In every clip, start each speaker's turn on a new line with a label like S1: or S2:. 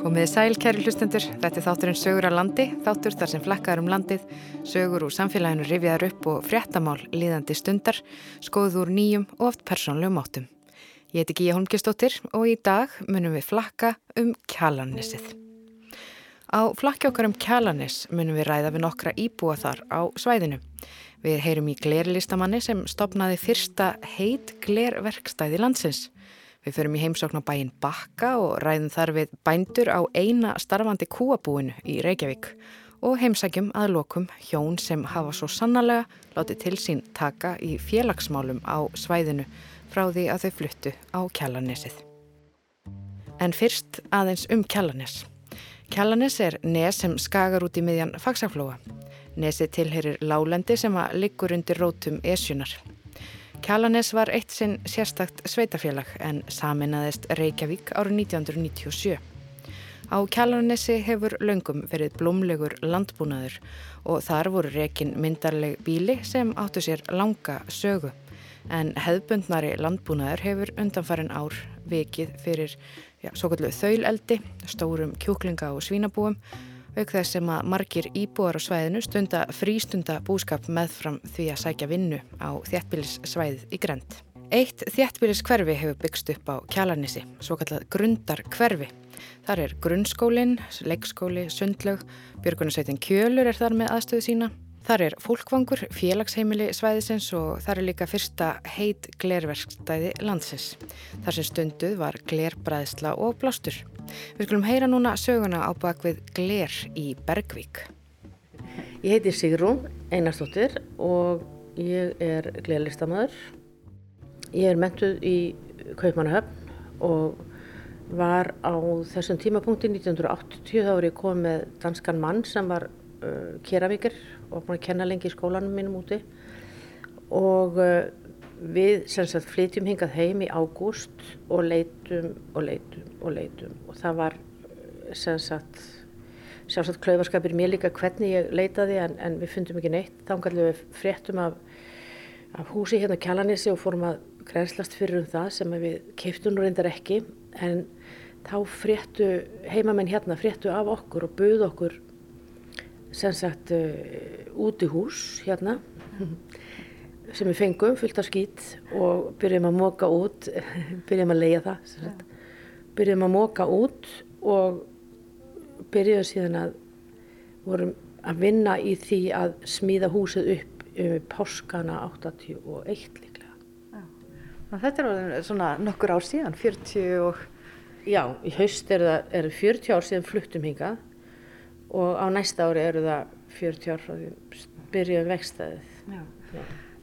S1: Komiði sæl, kæri hlustendur. Þetta er þátturinn Sögur á landi, þáttur þar sem flekkar um landið, sögur úr samfélaginu rifjaðar upp og fréttamál líðandi stundar, skoðuð úr nýjum og oft persónlegum áttum. Ég heiti Gíja Holmgjastóttir og í dag munum við flakka um kjalanissið. Á flakki okkar um kjalanis munum við ræða við nokkra íbúa þar á svæðinu. Við heyrum í glerlistamanni sem stopnaði fyrsta heit glerverkstæði landsins. Við förum í heimsókn á bæin Bakka og ræðum þar við bændur á eina starfandi kúabúinu í Reykjavík og heimsækjum að lokum hjón sem hafa svo sannarlega látið til sín taka í félagsmálum á svæðinu frá því að þau fluttu á Kjallanesið. En fyrst aðeins um Kjallanes. Kjallanes er nes sem skagar út í miðjan fagsaflóa. Nesið tilherir lálendi sem að liggur undir rótum esjunar. Kjalanes var eitt sinn sérstakt sveitafélag en saminnaðist Reykjavík árið 1997. Á Kjalanesi hefur löngum verið blómlegur landbúnaður og þar voru rekin myndarleg bíli sem áttu sér langa sögu. En hefðbundnari landbúnaður hefur undanfarin ár vikið fyrir ja, svo kallu þauleldi, stórum kjúklinga og svínabúum auk þess sem að margir íbúar á svæðinu stunda frístunda búskap meðfram því að sækja vinnu á þjættbílissvæðið í Grend. Eitt þjættbílisskverfi hefur byggst upp á Kjalarnissi, svo kallað grundarkverfi. Þar er grunnskólinn, leikskóli, sundlaug, Björgunarsveitin Kjölur er þar með aðstöðu sína Þar er fólkvangur, félagsheimili svæðisins og þar er líka fyrsta heit glerverkstæði landsins. Þar sem stunduð var glerbræðsla og blástur. Við skulum heyra núna söguna á bakvið gler í Bergvík.
S2: Ég heiti Sigrún Einarstóttir og ég er glerlistamöður. Ég er mentuð í Kaupmannahöfn og var á þessum tímapunkti 1980 þá er ég komið danskan mann sem var uh, keravíkir og búin að kenna lengi í skólanum mínum úti. Og uh, við sagt, flytjum hingað heim í ágúst og leitum og leitum og leitum. Og það var sagt, sjálfsagt klaufarskapir mér líka hvernig ég leitaði en, en við fundum ekki neitt. Þá kannski við fréttum af, af húsi hérna Kjallanissi og fórum að grænslast fyrir um það sem við keiptum nú reyndar ekki. En þá fréttu heimamenn hérna fréttu af okkur og buð okkur sem sagt uh, út í hús hérna sem við fengum fullt af skýt og byrjum að móka út byrjum að leia það ja. byrjum að móka út og byrjuðum síðan að vorum að vinna í því að smíða húsið upp um páskana 81 líklega
S1: Já. Þetta er svona nokkur ár síðan 40 og
S2: Já, í haust er það er 40 ár síðan fluttum hingað og á næsta ári eru það 40 ár frá því byrjuðum vextaðið.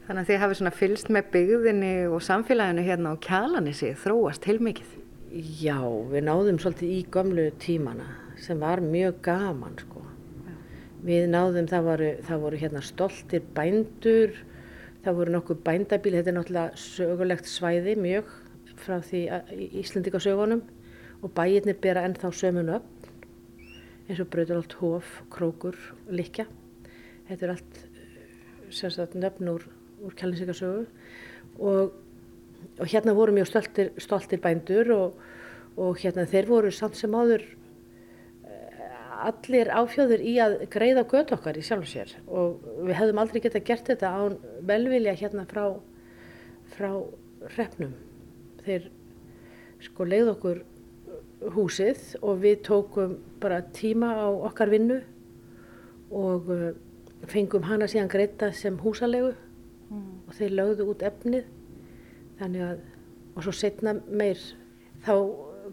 S1: Þannig að þið hafið svona fylst með byggðinni og samfélaginu hérna á kjalanissi þróast heilmikið.
S2: Já, við náðum svolítið í gömlu tímana sem var mjög gaman sko. Já. Við náðum, það voru, það voru hérna stoltir bændur, það voru nokkuð bændabíl, þetta er náttúrulega sögulegt svæði mjög frá því í Íslandikasögunum og bæirnir bera ennþá sömun upp eins og Brautarholt, Hóf, Krókur, Likja. Þetta er allt sagt, nöfn úr, úr kjælninsíkarsögu og, og hérna voru mjög stoltir, stoltir bændur og, og hérna þeir voru samt sem áður eh, allir áfjóður í að greiða gött okkar í sjálf og sér og við hefðum aldrei geta gert þetta án velvilja hérna frá, frá hrefnum. Þeir sko leið okkur húsið og við tókum bara tíma á okkar vinnu og uh, fengum hana síðan greita sem húsalegu mm. og þeir lögðu út efnið þannig að og svo setna meir þá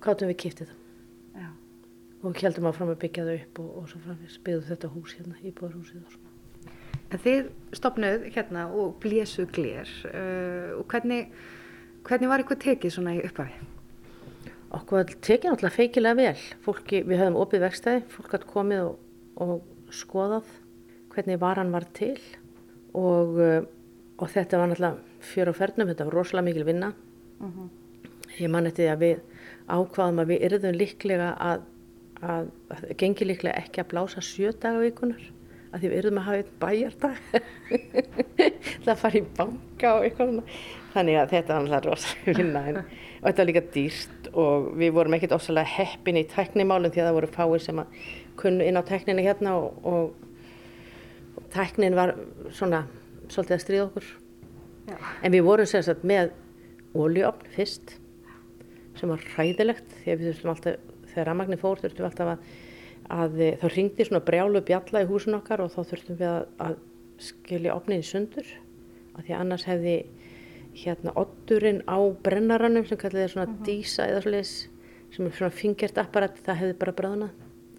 S2: gáttum við kýftið það Já. og heldum áfram að byggja það upp og, og svo framins byggðu þetta hús hérna í bóðarhúsið og svona
S1: En þið stopnuð hérna og blésu glér uh, og hvernig hvernig var ykkur tekið svona í upphafi?
S2: Okkur tekið náttúrulega feikilega vel fólki, við höfum opið vextæði fólk hatt komið og, og skoðað hvernig varan var til og, uh, og þetta var náttúrulega fjör á fernum þetta var rosalega mikil vinna uh mhm. -huh. ég man eftir að við ákvaðum að við yrðum líklega að, að, að gengi líklega ekki að blása sjö daga vikunar að því við yrðum að hafa einn bæjardag það fari í banka og eitthvað þannig að þetta var náttúrulega rosalega vinna en, og þetta var líka dýrt og við vorum ekkert ofsalega heppin í tæknimálum því að það voru fáið sem að kunnu inn á tækninu hérna og, og, og tæknin var svona svolítið að stríða okkur. Já. En við vorum sérstaklega með ólíopn fyrst sem var hræðilegt því að við þurftum alltaf, þegar rafmagnir fór þurftum alltaf að, að þá ringdi svona brjálu bjalla í húsin okkar og þá þurftum við að, að skilja opnið í sundur af því annars hefði hérna otturinn á brennaranum sem kallir það svona uh mhm. -huh. dísa eða svolítið sem er svona fingert apparat það hefði bara bráðnað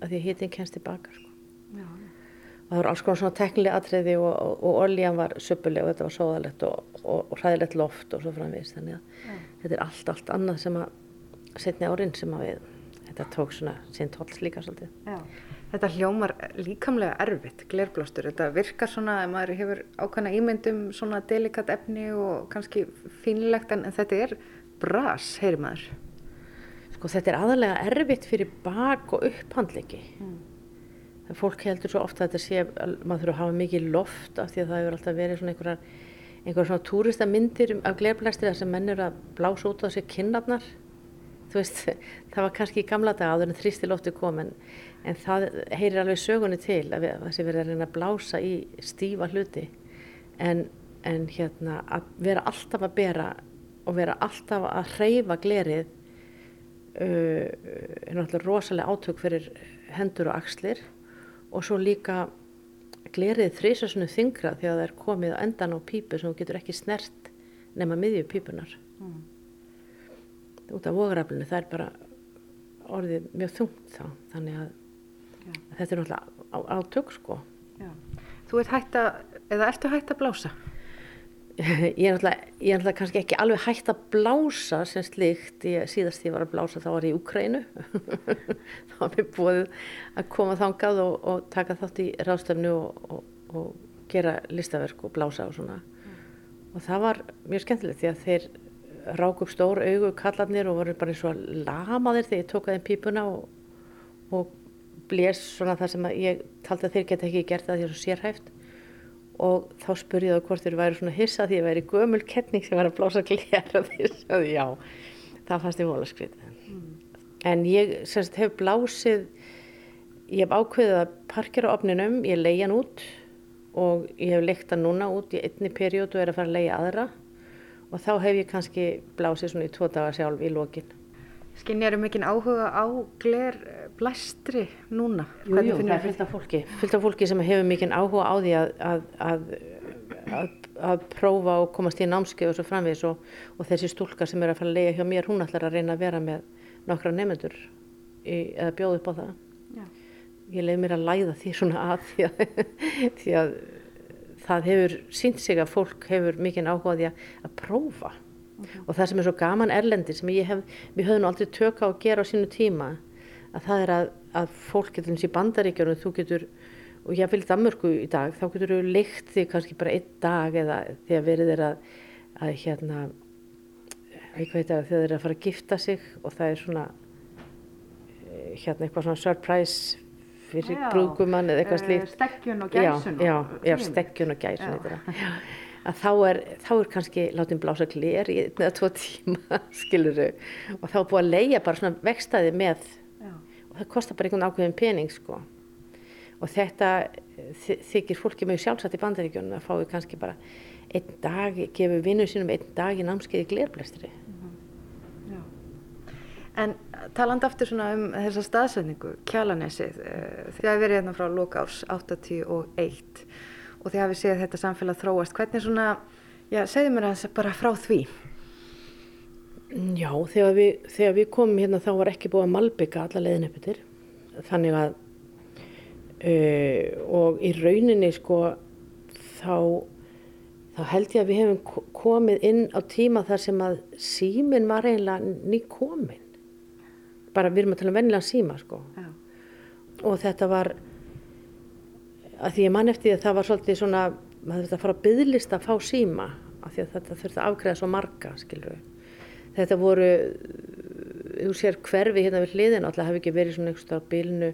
S2: af því hitin kennst tilbaka sko. og það voru alls konar svona teknilega atriði og, og, og oljan var söpuleg og þetta var sóðalegt og, og hræðilegt loft og svo framvís þannig að Já. þetta er allt, allt annað sem að setni árin sem að við þetta tók svona sín tóls líka svolítið Já.
S3: Þetta hljómar líkamlega erfitt, glerblástur. Þetta virkar svona að maður hefur ákvæmna ímyndum svona delikat efni og kannski fínlegt en þetta er bras, heyri maður.
S2: Sko þetta er aðalega erfitt fyrir bak og upphandleiki. Mm. Fólk heldur svo ofta að þetta sé að maður þurfa að hafa mikið loft af því að það hefur alltaf verið svona einhverjar, einhverjar svona túristamindir af glerblæstir þar sem menn eru að blása út á sig kinnarnar. Veist, það var kannski í gamla dag áður en þrýstilófti kom en en það heyrir alveg sögunni til að það sé verið að reyna að blása í stífa hluti. En, en hérna að vera alltaf að bera og vera alltaf að hreyfa glerið uh, er náttúrulega rosalega átök fyrir hendur og axlir. Og svo líka glerið þrísasunum þingra því að það er komið á endan á pípu sem þú getur ekki snert nema miðju pípunar mm. Út af vograflinu það er bara orðið mjög þungt þá þannig að þetta er náttúrulega átök sko Já.
S3: Þú ert hægt að, eða ertu hægt að blása?
S2: Ég er náttúrulega, ég er náttúrulega kannski ekki alveg hægt að blása sem slikt, ég, síðast því ég var að blása þá var ég í Ukrænu þá var mér búið að koma þangað og, og taka þátt í ráðstöfnu og, og, og gera listaverk og blása og svona mm. og það var mjög skemmtilegt því að þeir rák upp stór augu kallarnir og voru bara eins og lamaðir þegar ég tók aðeins pípuna og blés svona það sem ég taldi að þeir geta ekki gert það því að það er svo sérhæft. Og þá spurði ég þá hvort þeir væri svona hissa því að ég væri gömul kettning sem var að blása glera því að já, það fannst ég vola skrið mm. en ég semst hef blásið ég hef ákveðið að parkera ofninum, ég leiði hann út og ég hef leikt hann núna út í einni perjódu og er að fara að leiði aðra og þá hef ég kannski blásið svona í tvo daga sjálf í lokin
S3: Skinnjar er mikinn áhuga á gler blæstri núna?
S2: Jú, jú, það er fylgt af fólki, fylgt af fólki sem hefur mikinn áhuga á því að, að, að, að prófa og komast í námskeið og svo framvegis og, og þessi stúlka sem er að fara að lega hjá mér, hún ætlar að reyna að vera með nokkra nefnendur eða bjóða upp á það. Já. Ég leiði mér að læða því svona að, því að það hefur sínt sig að fólk hefur mikinn áhuga á því að prófa okay. og það sem er svo gaman erlendi sem ég hef, við höfum aldrei tökka að gera á sínu tíma að það er að, að fólk getur eins í bandaríkjörnum þú getur, og ég vil Danmörku í dag, þá getur þú leikt því kannski bara einn dag eða að verið er að, að hérna eitthvað þetta þegar þeir eru að fara að gifta sig og það er svona eh, hérna eitthvað svona surprise fyrir brúkumann eða eitthvað slíkt.
S3: Steggjun og gæsun.
S2: Já, já, já steggjun og gæsun eitthvað að þá er, þá er kannski látið blása glér í einn eða tvo tíma skiluru og þá er búið að leia bara svona vextaði með Já. og það kostar bara einhvern ákveðin pening sko og þetta þykir fólki mjög sjálfsagt í bandaríkjónum að fái kannski bara einn dag, gefur vinnu sínum einn dag í námskeiði glérblæstri
S3: Já En taland aftur svona um þessa staðsendingu, kjalanesið, eh, þið hafi verið hérna frá loka árs 81 og þið hafið séð þetta samfélag þróast. Hvernig svona, já, segðu mér að bara frá því.
S2: Já, þegar við, þegar við komum hérna þá var ekki búið að malbygga alla leðin upp yfir. Þannig að, uh, og í rauninni sko, þá, þá held ég að við hefum komið inn á tíma þar sem að símin var eiginlega ný komin. Bara við erum að tala um vennilega síma sko. Já. Og þetta var að því ég man eftir því að það var svolítið svona maður þurfti að fara að byðlista að fá síma af því að þetta þurfti að afgreða svo marga skilur þetta voru þú sér hverfi hérna við hliðin alltaf hafi ekki verið svona einhverstað bilinu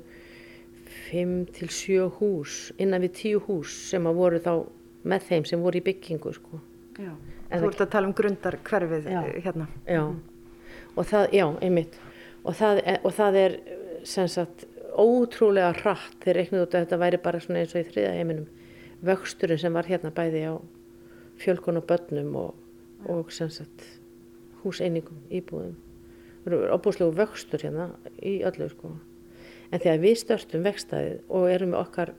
S2: 5 til 7 hús innan við 10 hús sem að voru þá með þeim sem voru í byggingu sko.
S3: Já, þú ert að tala um grundar hverfið já,
S2: hérna. Já, og það, já, einmitt og það, og það er sem sagt ótrúlega hratt. Þegar reiknuð út að þetta væri bara svona eins og í þriða heiminum. Vöxturinn sem var hérna bæði á fjölkun og börnum og, og sem sagt húseiningum íbúðum. Opbúslegu vöxtur hérna í öllu sko. En þegar við störstum vextaðið og erum með okkar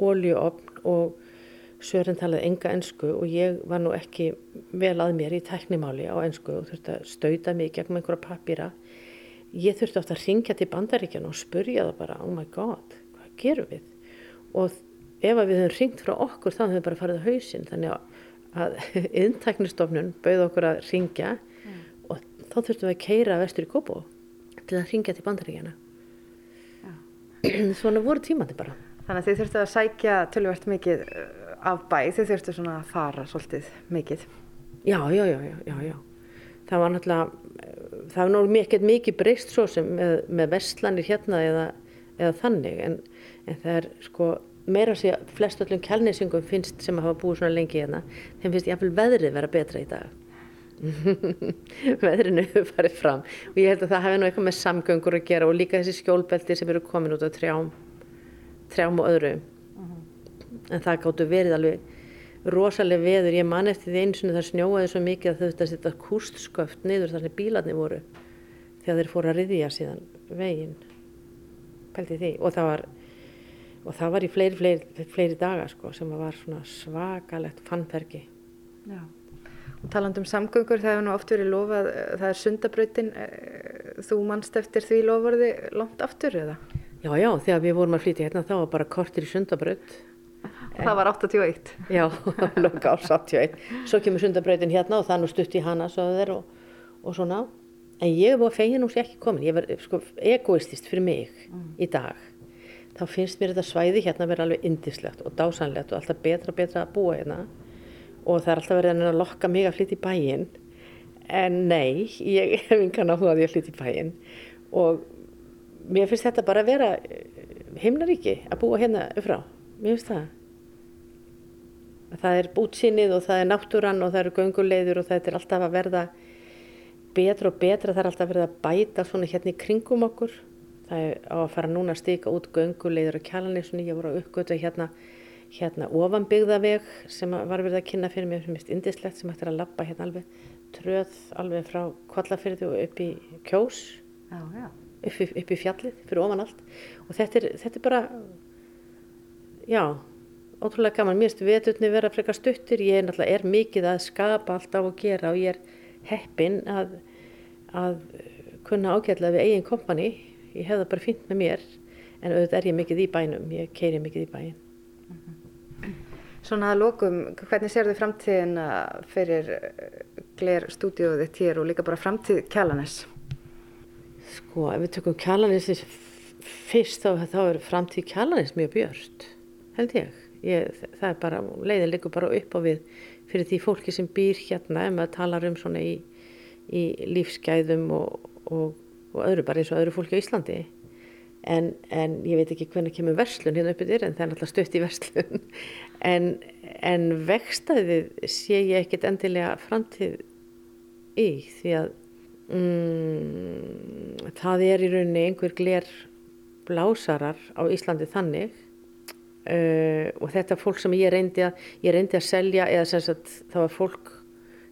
S2: óljuofn og Sören talaði enga ennsku og ég var nú ekki vel að mér í tæknimáli á ennsku og þurfti að stauta mig gegn einhverja pappýra. Ég þurfti ofta að ringja til bandaríkjana og spurja það bara, oh my god, hvað gerum við? Og ef við höfum ringt frá okkur þá höfum við bara farið á hausin. Þannig að inntæknistofnun bauð okkur að ringja mm. og þá þurftum við að keira vestur í Kópó til að ringja til bandaríkjana. Ja. Svona voru tímandi bara.
S3: Þannig að þið þurftu að sækja tölvert mikið af bæ þau þurftu svona að fara svolítið mikið
S2: já, já, já, já, já. það var náttúrulega það var náttúrulega mikið, mikið breyst svo sem með, með vestlanir hérna eða, eða þannig en, en það er sko meira að segja flest öllum kjálnisingum finnst sem hafa búið svona lengi hérna þeim finnst jáfnveil veðrið vera betra í dag. Veðrinu farið fram og ég held að það hefði nú eitthvað með samgöngur að gera og líka þessi skjólbelti sem eru komin út á trjám trjám og öðru. En það gáttu verið alveg rosalega veður, ég man eftir því eins og það snjóaði svo mikið að þau þetta setja kústsköft niður þar sem bílarnir voru þegar þeir fóru að riðja síðan veginn. Pælti því. Og það var og það var í fleiri, fleiri, fleiri daga sko, sem var svona svakalegt fannferki
S3: Já, og taland um samgöngur það hefur nú oft verið lofað það er sundabrautin eh, þú mannst eftir því lofarði langt aftur eða?
S2: Já, já, þegar við vorum að flytja hérna þá var bara kortir í sundabraut
S3: það var 81
S2: já, loka árs 81 svo kemur sundabrautin hérna og það nú stutt í hana og, og svona. En ég var fegin og sé ekki komin. Ég var sko, egoistist fyrir mig mm. í dag. Þá finnst mér þetta svæði hérna að vera alveg indislegt og dásanlegt og alltaf betra betra að búa hérna. Og það er alltaf verið að lokka mig að flytja í bæin en nei, ég hef engan áhuga að ég flytja í bæin og mér finnst þetta bara að vera heimnaríki að búa hérna frá. Mér finnst það það er útsinnið og það er náttúran og það eru gönguleiður og þetta er alltaf að verða betra og betra. Það er alltaf að verða að bæta svona hérna í kringum okkur. Það er á að fara núna að stika út gönguleiður og kjalanissunni ég voru að uppgöta hérna hérna ofanbyggðaveg sem var verið að kynna fyrir mér. Sem er indislegt sem hægt er að lappa hérna alveg tröð alveg frá kvallafyrði og upp í kjós.
S3: Já, já.
S2: Upp, upp í fjallið fyrir ofan allt. Og þetta er, þetta er bara já ótrúlega gaman, mér finnst veturni vera frekar stuttir, ég er náttúrulega er mikið að skapa alltaf og gera og ég er heppin að, að kunna ágætlega við eigin kompani, ég hef það bara fint með mér en auðvitað er ég mikið í bænum, ég keiri mikið í bæin.
S3: Svona að lókum, hvernig sér þið framtíðin fyrir gler stúdíóðið þitt hér og líka bara framtíð Kjallanes?
S2: Sko, ef við tökum Kjallanes fyrst þá, þá er framtíð Kjallanes mjög björnt, held ég. Ég, það er bara, leiðin liggur bara upp á við fyrir því fólki sem býr hérna ef maður talar um svona í, í lífsgæðum og, og, og öðru bara eins og öðru fólki á Íslandi. En, en ég veit ekki hvernig kemur verslun hérna uppið þér en það er náttúrulega stutt í verslun. En, en vextaðið sé ég ekkit endilega framtíð í því að mm, það er í rauninni einhver gler blásarar á Íslandi þannig Uh, og þetta er fólk sem ég reyndi að, ég reyndi að selja eða sem sagt það var fólk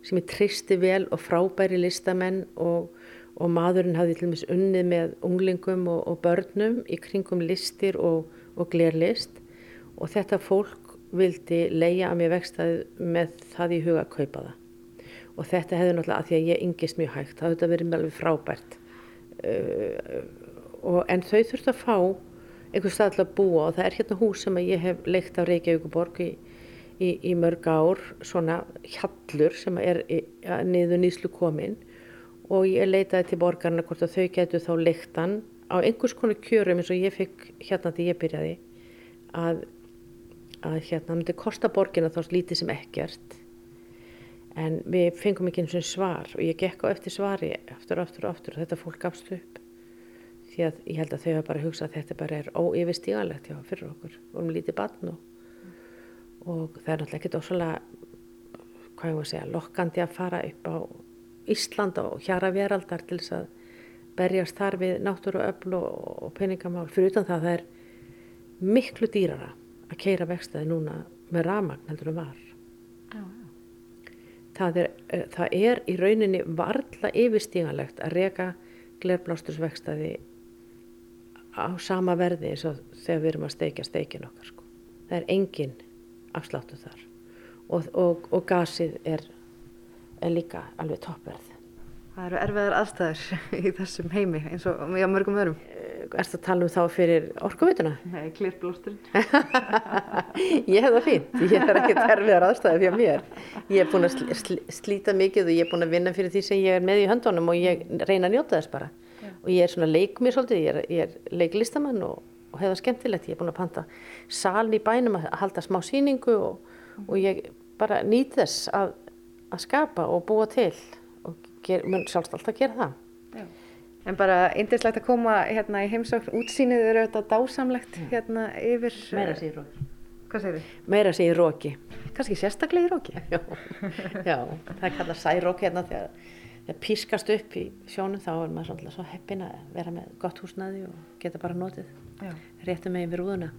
S2: sem ég tristi vel og frábæri listamenn og, og maðurinn hafði til og meins unnið með unglingum og, og börnum í kringum listir og, og glerlist. Og þetta fólk vildi leia að mér vextaði með það í huga að kaupa það. Og þetta hefði náttúrulega að því að ég yngist mjög hægt, það hefði verið mjög frábært. Uh, en þau þurfti að fá einhver stað til að búa og það er hérna hús sem ég hef leikt á Reykjavíkuborg í, í, í mörg ár, svona hjallur sem er niður nýslu komin og ég leitaði til borgarna hvort að þau getur þá leiktan á einhvers konar kjörum eins og ég fikk hérna því ég byrjaði að, að hérna myndi kosta borgina þá lítið sem ekkert. En við fengum ekki eins og svar og ég gekk á eftir svari aftur og aftur og aftur og þetta fólk gafst upp því að ég held að þau hafa bara hugsað að þetta bara er óyfirstíganlegt hjá fyrir okkur. Við vorum lítið barn og, og það er náttúrulega ekkert ósala hvað ég var að segja, lokkandi að fara upp á Ísland og hjara veraldar til þess að berjast þar við náttúru öfl og, og peningamál. Fyrir utan það að það er miklu dýrara að keira vextaði núna með ramagn heldur en var.
S3: Já,
S2: það er, eh, það er í rauninni varla yfirstíganlegt að reka glerblástursvextaði á sama verði eins og þegar við erum að steikja steikin okkar sko. það er engin afsláttu þar og, og, og gasið er, er líka alveg toppverð
S3: Það eru erfiðar aðstæður í þessum heimi eins og á mörgum öðrum.
S2: Erst að tala um þá fyrir orkuvituna?
S3: Nei, klirblósturinn.
S2: ég hef það fínt, ég er ekki terfiðar aðstæði fyrir mér. Ég er búin að sl sl slíta mikið og ég er búin að vinna fyrir því sem ég er með í höndunum og ég reyna að njóta þess bara. Og ég er svona leik mér svolítið, ég er, ég er leiklistamann og, og hef það skemmtilegt. Ég er búin að panta saln í bænum að halda smá síningu og, og ég bara nýt þess að, að skapa og búa til ger, mun sjálfst alltaf gera það. Já.
S3: En bara eindislegt að koma hérna í heimsókn, útsýnið eru þetta dásamlegt hérna yfir...
S2: Meira sér í róki.
S3: Hvað segir þið?
S2: Meira sér í róki.
S3: Kanski sérstaklega í róki?
S2: Já, já, það kallað særók hérna þegar það pískast upp í sjónum þá er maður svolítið svo heppin að vera með gott húsnaði og geta bara notið réttu meginn við rúðuna.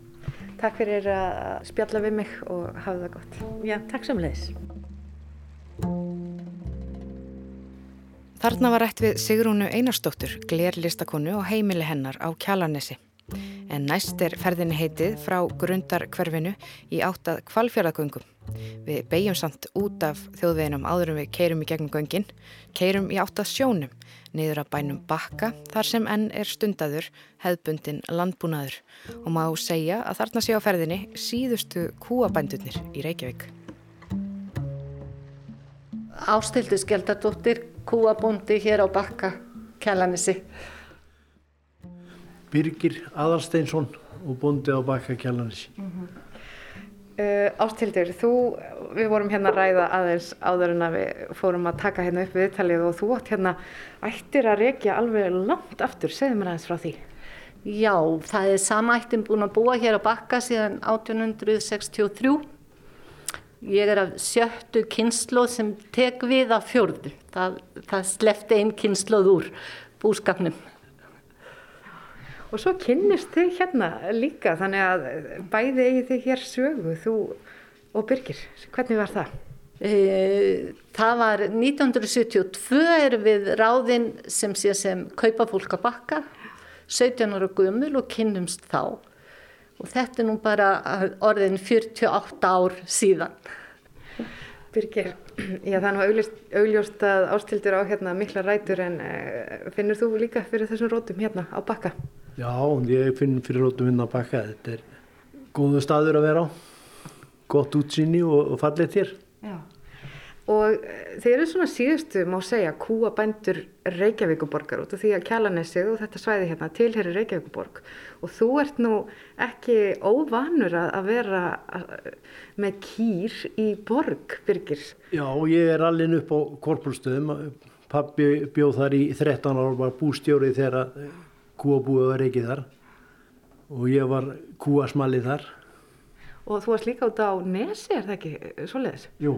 S3: Takk fyrir að spjalla við mig og hafa það gott.
S2: Já, takk sem leiðis.
S3: Þarna var rætt við Sigrúnu Einarstóttur, glerlistakonu og heimili hennar á Kjalarnesi. En næst er ferðinni heitið frá grundarkverfinu í áttað kvalfjörðagöngum. Við beigjum samt út af þjóðveginum áðurum við keirum í gegnum göngin, keirum í áttað sjónum, niður að bænum bakka þar sem enn er stundaður hefðbundin landbúnaður og má segja að þarna sé á ferðinni síðustu kúabændunir í Reykjavík.
S4: Ástildu Skeldardóttir kúabúndi hér á bakka Kjallanissi.
S5: Birgir Adalsteinsson og búndi á bakka Kjallanissi. Mm -hmm.
S3: uh, Ástildur, þú, við vorum hérna að ræða aðeins áður en að við fórum að taka hérna upp við viðtalið og þú átt hérna ættir að rekja alveg langt aftur, segðu mér aðeins frá því.
S4: Já, það er samættin búin að búa hér á bakka síðan 1863 Ég er af sjöttu kynnslóð sem tek við af fjörðu. Það, það slefti einn kynnslóð úr búskapnum.
S3: Og svo kynnist þið hérna líka, þannig að bæði eigi þið hér sögu, þú og Birgir. Hvernig var það?
S4: E, það var 1972 er við ráðinn sem sé sem kaupa fólk að bakka, 17 ára gummul og kynnumst þá og þetta er nú bara orðin 48 ár síðan.
S3: Birgir, já það er nú augljóst, augljóst að ástildur á hérna mikla rætur en uh, finnur þú líka fyrir þessum rótum hérna á bakka?
S5: Já, ég finn fyrir rótum hérna á bakka. Þetta er góðu staður að vera á, gott útsýni og, og fallið þér. Já.
S3: Og eh, þeir eru svona síðustu, má segja, kúabændur Reykjavíkuborgar út af því að Kjallanesið og þetta svæði hérna tilherir Reykjavíkuborg og þú ert nú ekki óvanur að vera með kýr í borg, Birgir.
S5: Já, ég er allin upp á korpulstöðum. Pappi bjóð þar í 13 ára, var bústjórið þegar kúabúið var ekki þar og ég var kúasmalið þar.
S3: Og þú varst líka út á Nesi, er það ekki svoleiðis?
S5: Jú.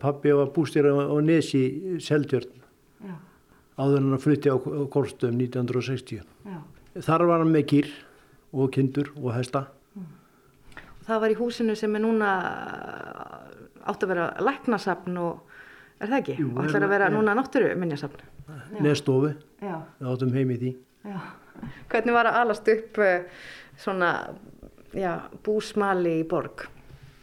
S5: Pappi var bústýr á, Nesi Seldjörn áður hann að flytti á Korstöðum 1960 Já. þar var hann með kýr og kindur og hesta mm.
S3: Það var í húsinu sem er núna átt að vera læknasafn og er það ekki? Jú, og ætlar að vera ja. núna náttúru minnjasafn
S5: Nestofi, áttum heim í því Já.
S3: Hvernig var að alast upp eh, svona já, búsmali í borg?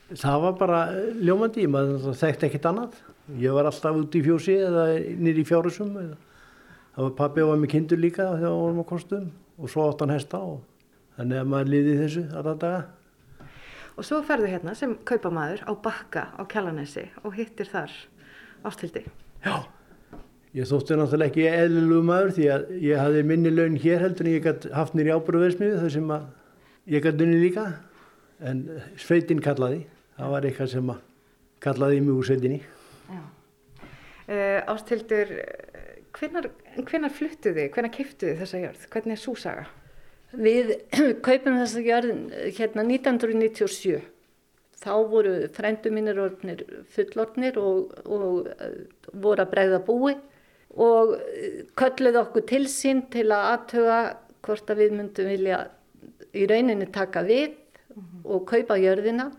S5: Það var bara ljómandi, maður þekkti ekkert annað. Ég var alltaf út í fjósi eða nýri í fjárusum. Það var pabbi og var með kindur líka þegar við vorum á kostum og svo átt hann hesta og þannig að maður liði þessu alltaf daga.
S3: Og svo ferðu hérna sem kaupamæður á bakka á Kjallanessi og hittir þar ástildi.
S5: Já, ég þótti náttúrulega ekki eðlulegu maður því að ég hafði minni laun hér heldur en ég gæti haft nýri ábúruveðsmiðu þar sem ég gæti unni líka. En sveitin kallaði. Það var eitthvað sem kallaði mig úr setinni uh,
S3: eh, Ástildur hvenar fluttu þið, hvenar kiftu þið þessa jörð? Hvernig er súsaga?
S4: Við kaupum þessa jörð hérna 1997 þá voru frændu mínir orðnir fullorðnir og, og uh, voru að bregða búi og uh, kölluð okkur til sín til að aðtöga hvort að við myndum vilja í rauninni taka við og kaupa jörðina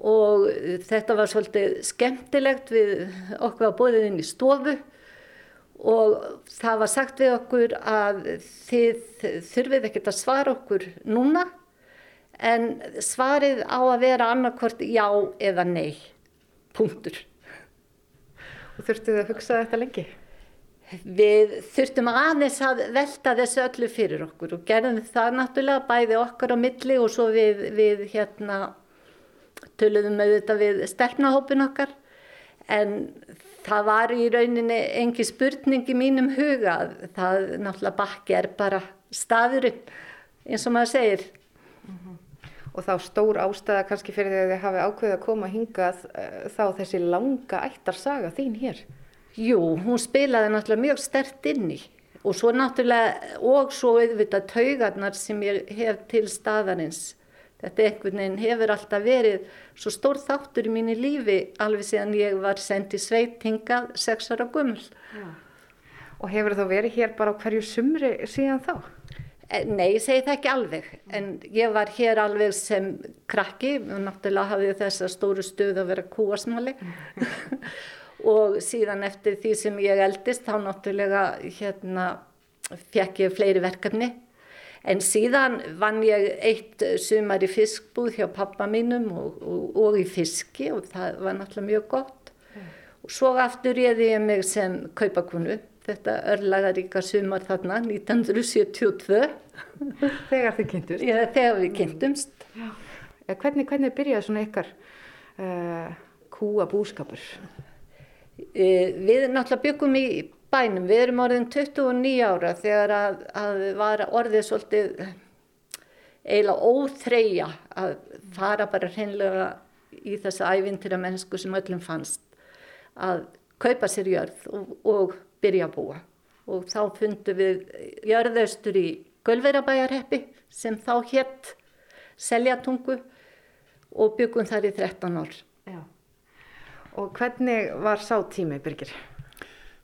S4: og þetta var svolítið skemmtilegt við okkur að bóðið inn í stofu og það var sagt við okkur að þið þurfið ekkert að svara okkur núna en svarið á að vera annarkvort já eða nei, punktur.
S3: Og þurftu þið að hugsa þetta lengi?
S4: Við þurftum aðeins að velta þessu öllu fyrir okkur og gerðum það náttúrulega bæði okkar á milli og svo við, við hérna töluðum auðvitað við stelpnahópin okkar. En það var í rauninni engi spurning í mínum huga það náttúrulega bakki er bara staðurinn eins og maður segir.
S3: Mm -hmm. Og þá stór ástæða kannski fyrir því að þið hafi ákveðið að koma hingað uh, þá þessi langa ættarsaga þín hér
S4: Jú, hún spilaði náttúrulega mjög stert inn í og svo náttúrulega og svo auðvitað taugarnar sem ég hef til staðarins. Þetta einhvern veginn hefur alltaf verið svo stór þáttur í mínu lífi alveg síðan ég var sendið sveitingað sex ára gummul. Já.
S3: Og hefur þá verið hér bara á hverju sumri síðan þá?
S4: E, nei, ég segi það ekki alveg, en ég var hér alveg sem krakki og náttúrulega hafði þessa stóru stöð að vera kúasmáli og síðan eftir því sem ég eldist þá náttúrulega hérna fekk ég fleiri verkefni en síðan vann ég eitt sumar í fiskbúð hjá pappa mínum og, og, og í fiski og það var náttúrulega mjög gott mm. og svo aftur réði ég mig sem kaupakonu þetta örlagaríka sumar þarna 1972
S3: Þegar þið kynntumst?
S4: Já, þegar við kynntumst
S3: Hvernig, hvernig byrjaði svona ykkar uh, kúa búskapur?
S4: Eh, við náttúrulega byggum í bænum, við erum orðin 29 ára þegar að, að var orðið svolítið eiginlega óþreyja að fara bara hreinlega í þessa ævintyra mennsku sem öllum fannst að kaupa sér jörð og, og byrja að búa og þá fundum við jörðaustur í Gölverabæjarheppi sem þá hétt Seljatungu og byggum þar í 13 ár. Já.
S3: Og hvernig var sá tími, Birgir?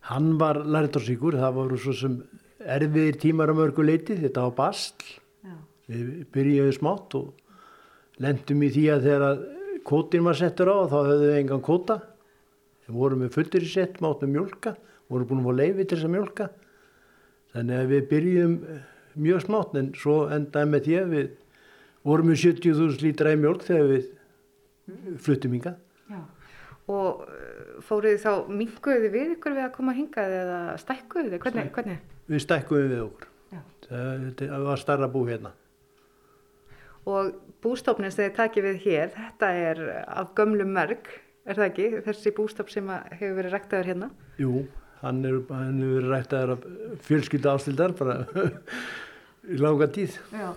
S5: Hann var lærdorsíkur, það voru svo sem erfiðir tímar á mörgu leiti, þetta var bastl. Já. Við byrjuðum smátt og lendum í því að þegar kótin var settur á þá höfðum við engan kóta. Við vorum með fullur í sett, máttum mjölka, vorum búin að fá leiði til þess að mjölka. Þannig að við byrjuðum mjög smátt en svo endaði með því að við vorum með 70.000 lítra í mjölk þegar við fluttum hingað
S3: og uh, fóruði þá minguði við ykkur við að koma hingað eða stækkuði þið? Hvernig, hvernig?
S5: Við stækkuði við okkur. Það, það var starra bú hérna.
S3: Og bústofnin sem þið takið við hér, þetta er af gömlum merk, er það ekki? Þessi bústof sem hefur verið ræktaður hérna?
S5: Jú, hann hefur verið ræktaður af fjölskylda ástildar bara í langa tíð.
S3: Já.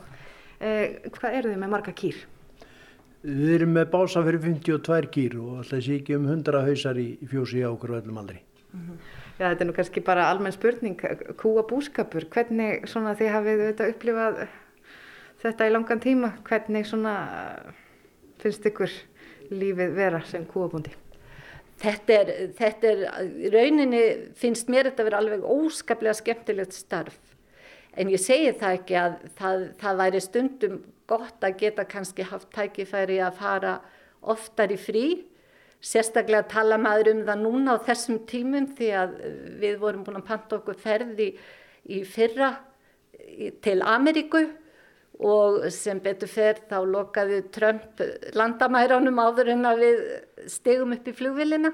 S3: Eh, hvað eru þið með marga kýr?
S5: Við erum með bása fyrir 52 kýr og alltaf sé ekki um 100 hausar í fjósi á okkur öllum aldri. Mm -hmm.
S3: Já, þetta er nú kannski bara almenn spurning, kúa búskapur, hvernig svona þið hafið auðvitað upplifað þetta í langan tíma, hvernig svona finnst ykkur lífið vera sem kúabúndi?
S4: Þetta er, þetta er, rauninni finnst mér þetta að vera alveg óskaplega skemmtilegt starf en ég segi það ekki að það, það væri stundum gott að geta kannski haft tækifæri að fara oftar í frí sérstaklega tala maður um það núna á þessum tímum því að við vorum búin að panta okkur ferði í fyrra til Ameríku og sem betur fer þá lokaði Trump landamæránum áður en að við stegum upp í flugvillina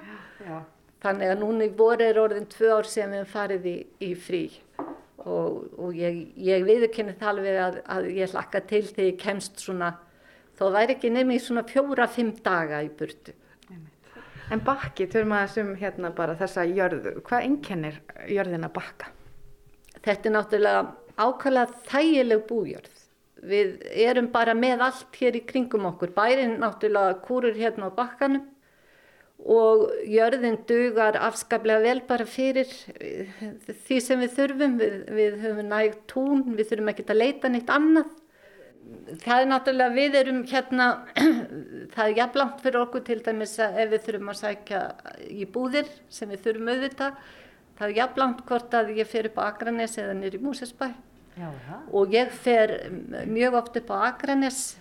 S4: þannig að núna í voru er orðin tvö ár sem við farið í, í frí og, og ég, ég viðurkenni það alveg að, að ég hlakka til þegar ég kemst svona, þó væri ekki nefnir svona fjóra-fimm daga í burtu.
S3: En bakki, þurfum að þessum hérna bara þessa jörðu, hvað ennkennir jörðina bakka?
S4: Þetta er náttúrulega ákvæmlega þægileg bújörð. Við erum bara með allt hér í kringum okkur, bærin náttúrulega kúrur hérna á bakkanum og jörðin dugar afskaplega vel bara fyrir eh, því sem við þurfum, við, við höfum nægt tún, við þurfum ekki að leita neitt annað. Það er náttúrulega, við erum hérna, það er jafnlangt fyrir okkur til dæmis að ef við þurfum að sækja í búðir sem við þurfum auðvitað, það er jafnlangt hvort að ég fer upp á Akranes eða nýri Músesbæ og ég fer mjög oft upp á Akranes,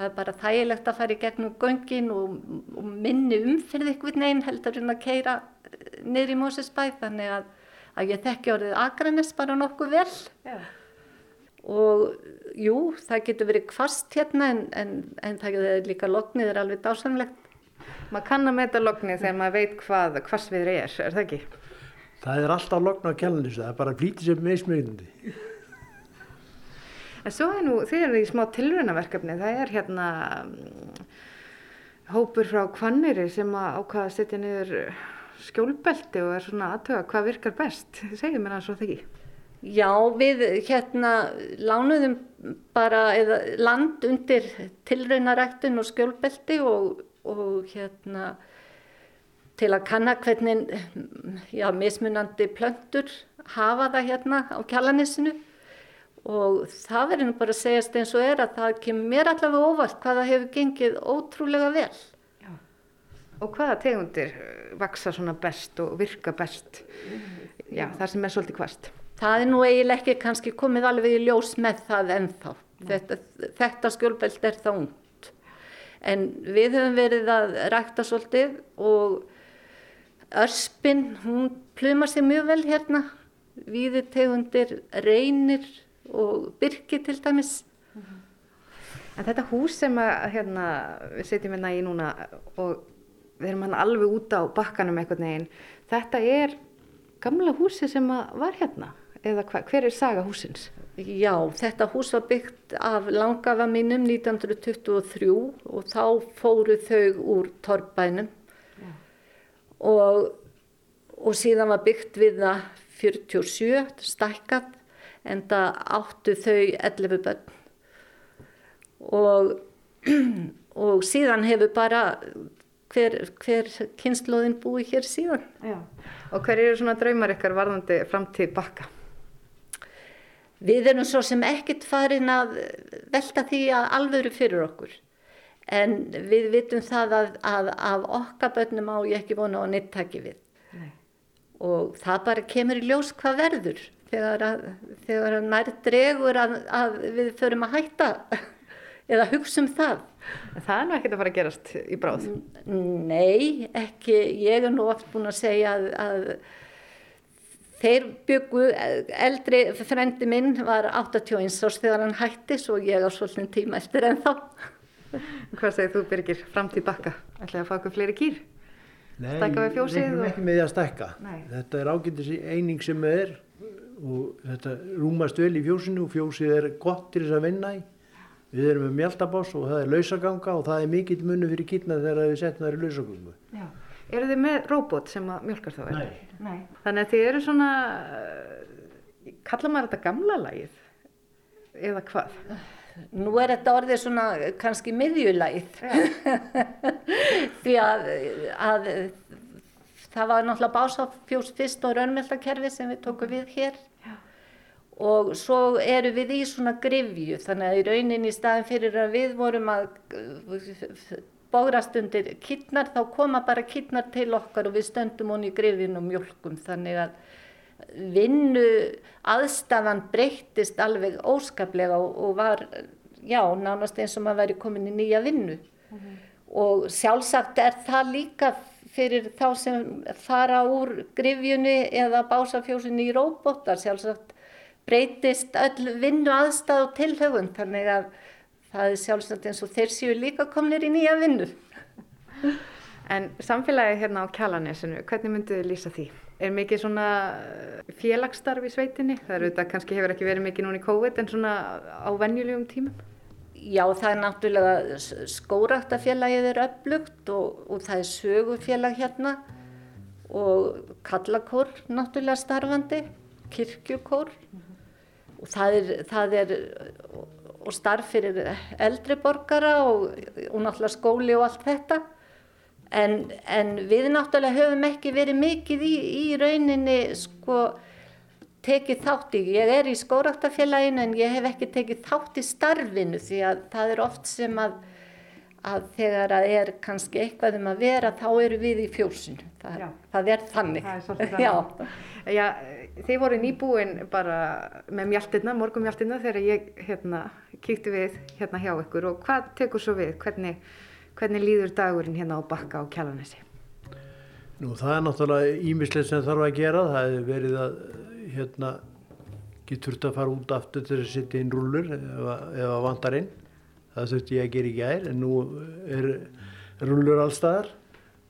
S4: það er bara þægilegt að fara í gegnum göngin og, og minni umfyrð ykkur neginn heldur en að keira nýri Músesbæ þannig að, að ég þekki orðið Akranes bara nokkuð vel
S2: Já.
S4: og jú, það getur verið kvast hérna en, en, en það er líka lognið er alveg dásamlegt.
S3: Maður kann að meta lognið þegar maður veit hvað hvassviðri er, er það ekki?
S5: Það er alltaf logn á kjallinu, það er bara flítið sem meðsmyggandi.
S3: En svo er nú, þið eru í smá tilraunaverkefni, það er hérna mm, hópur frá Hvanniri sem að ákvaða að setja niður skjólbelti og er svona aðtöga hvað virkar best. Segðu mér það svo þeggi.
S4: Já, við hérna lánuðum bara eða, land undir tilraunaræktun og skjólbelti og, og hérna til að kanna hvernig já, mismunandi plöntur hafa það hérna á kjallanisinu og það verður nú bara að segjast eins og er að það kemur mér allavega óvart hvað það hefur gengið ótrúlega vel.
S3: Og hvaða tegundir eh, vaksa svona best og virka best? Já, það sem er svolítið kvast.
S4: Það er nú eiginlega ekki kannski komið alveg í ljós með það ennþá. Þetta, þetta skjólbelt er það ungt. En við höfum verið að rækta svolítið og örspin, hún plumar sér mjög vel hérna. Víði tegundir reynir og byrki til dæmis.
S3: En þetta hús sem að, hérna, við setjum hérna í núna og við erum hann alveg út á bakkanum einhvern veginn, þetta er gamla húsi sem var hérna? Eða hva, hver er saga húsins?
S4: Já, þetta hús var byggt af langafa mínum 1923 og þá fóru þau úr torrbænum og, og síðan var byggt við það 47, stækkað, en það áttu þau 11 börn. Og, og síðan hefur bara hver, hver kynnslóðin búið hér síðan.
S3: Já. Og hver eru svona draumar ykkar varðandi framtíð bakka?
S4: Við erum svo sem ekkert farin að velta því að alvöru fyrir okkur. En við vitum það að, að af okkar börnum á ég ekki vona á nittaki við.
S3: Nei.
S4: Og það bara kemur í ljós hvað verður þegar að, þegar að nær dregur að, að við förum að hætta eða hugsa um það.
S3: En það er nú ekkert að fara að gerast í bráð.
S4: Nei, ekki. Ég er nú oft búin að segja að, að þeir byggu, eldri frendi minn var 81 árs þegar hann hætti svo ég á svolítið tíma eftir en þá.
S3: Hvað segir þú Birgir, framtíð bakka? Ætlaði að fá okkur fleiri kýr?
S5: Nei,
S3: við
S5: reiknum
S3: og-
S5: ekki með því að stækka.
S3: Nei.
S5: Þetta er ágættis eining sem er og þetta rúmast vel í fjósinu og fjósið er gott til þess að vinna í. Við erum með mjöldaboss og það er lausaganga og það er mikill munnu fyrir kýrna þegar við setjum það í lausagangu.
S3: Já. Eru þið með róbot sem að mjölkar þá?
S5: Nei.
S3: Nei. Þannig að þið eru svona, uh, kalla maður þetta gamla lagið? Eða hvað?
S4: Nú er þetta orðið svona kannski miðjulæð því að, að það var náttúrulega básafjós fyrst og raunmeldakerfi sem við tókum við hér. Og svo eru við í svona grifju þannig að í rauninni í staðin fyrir að við vorum að bógrast undir kittnar þá koma bara kittnar til okkar og við stöndum honni í grifjun og mjölkum þannig að vinnu aðstafan breyttist alveg óskaplega og, og var, já, nánast eins og maður væri komin í nýja vinnu. Og sjálfsagt er það líka fyrir þá sem fara úr grifjunni eða básafjósinni í róbótar, sjálfsagt breytist öll vinnu aðstaf og tilhaugun, þannig að það er sjálfsagt eins og þeir séu líka komnir í nýja vinnu.
S3: En samfélagið hérna á Kjalanesinu, hvernig myndu þið lýsa því? Er mikið svona uh, félagsstarf í sveitinni? Það eru þetta kannski hefur ekki verið mikið núna í COVID en svona á venjulegum tímum?
S4: Já, það er náttúrulega skóraktafélagið er upplugt og, og það er sögufélag hérna og kallakór náttúrulega starfandi, kirkjukór og það er, það er og starf fyrir eldri borgara og, og náttúrulega skóli og allt þetta. En, en við náttúrulega höfum ekki verið mikið í, í rauninni sko tekið þátt í, ég er í skóraktafélaginu en ég hef ekki tekið þátt í starfinu því að það er oft sem að, að þegar að er kannski eitthvað um að vera þá eru við í fjósinu, það, það er þannig.
S3: Það er þannig. Já, þið voru nýbúin bara með mjaltirna, morgum mjaltirna þegar ég hérna kíkti við hérna hjá ykkur og hvað tekur svo við, hvernig, hvernig líður dagurinn hérna á bakka á kjalanessi?
S5: Nú það er náttúrulega ímislegt sem þarf að gera, það hefur verið að hérna getur þurft að fara út aftur til að setja inn rúlur ef að vantar inn. Það þurfti ég að gera í gær en nú er rúlur allstaðar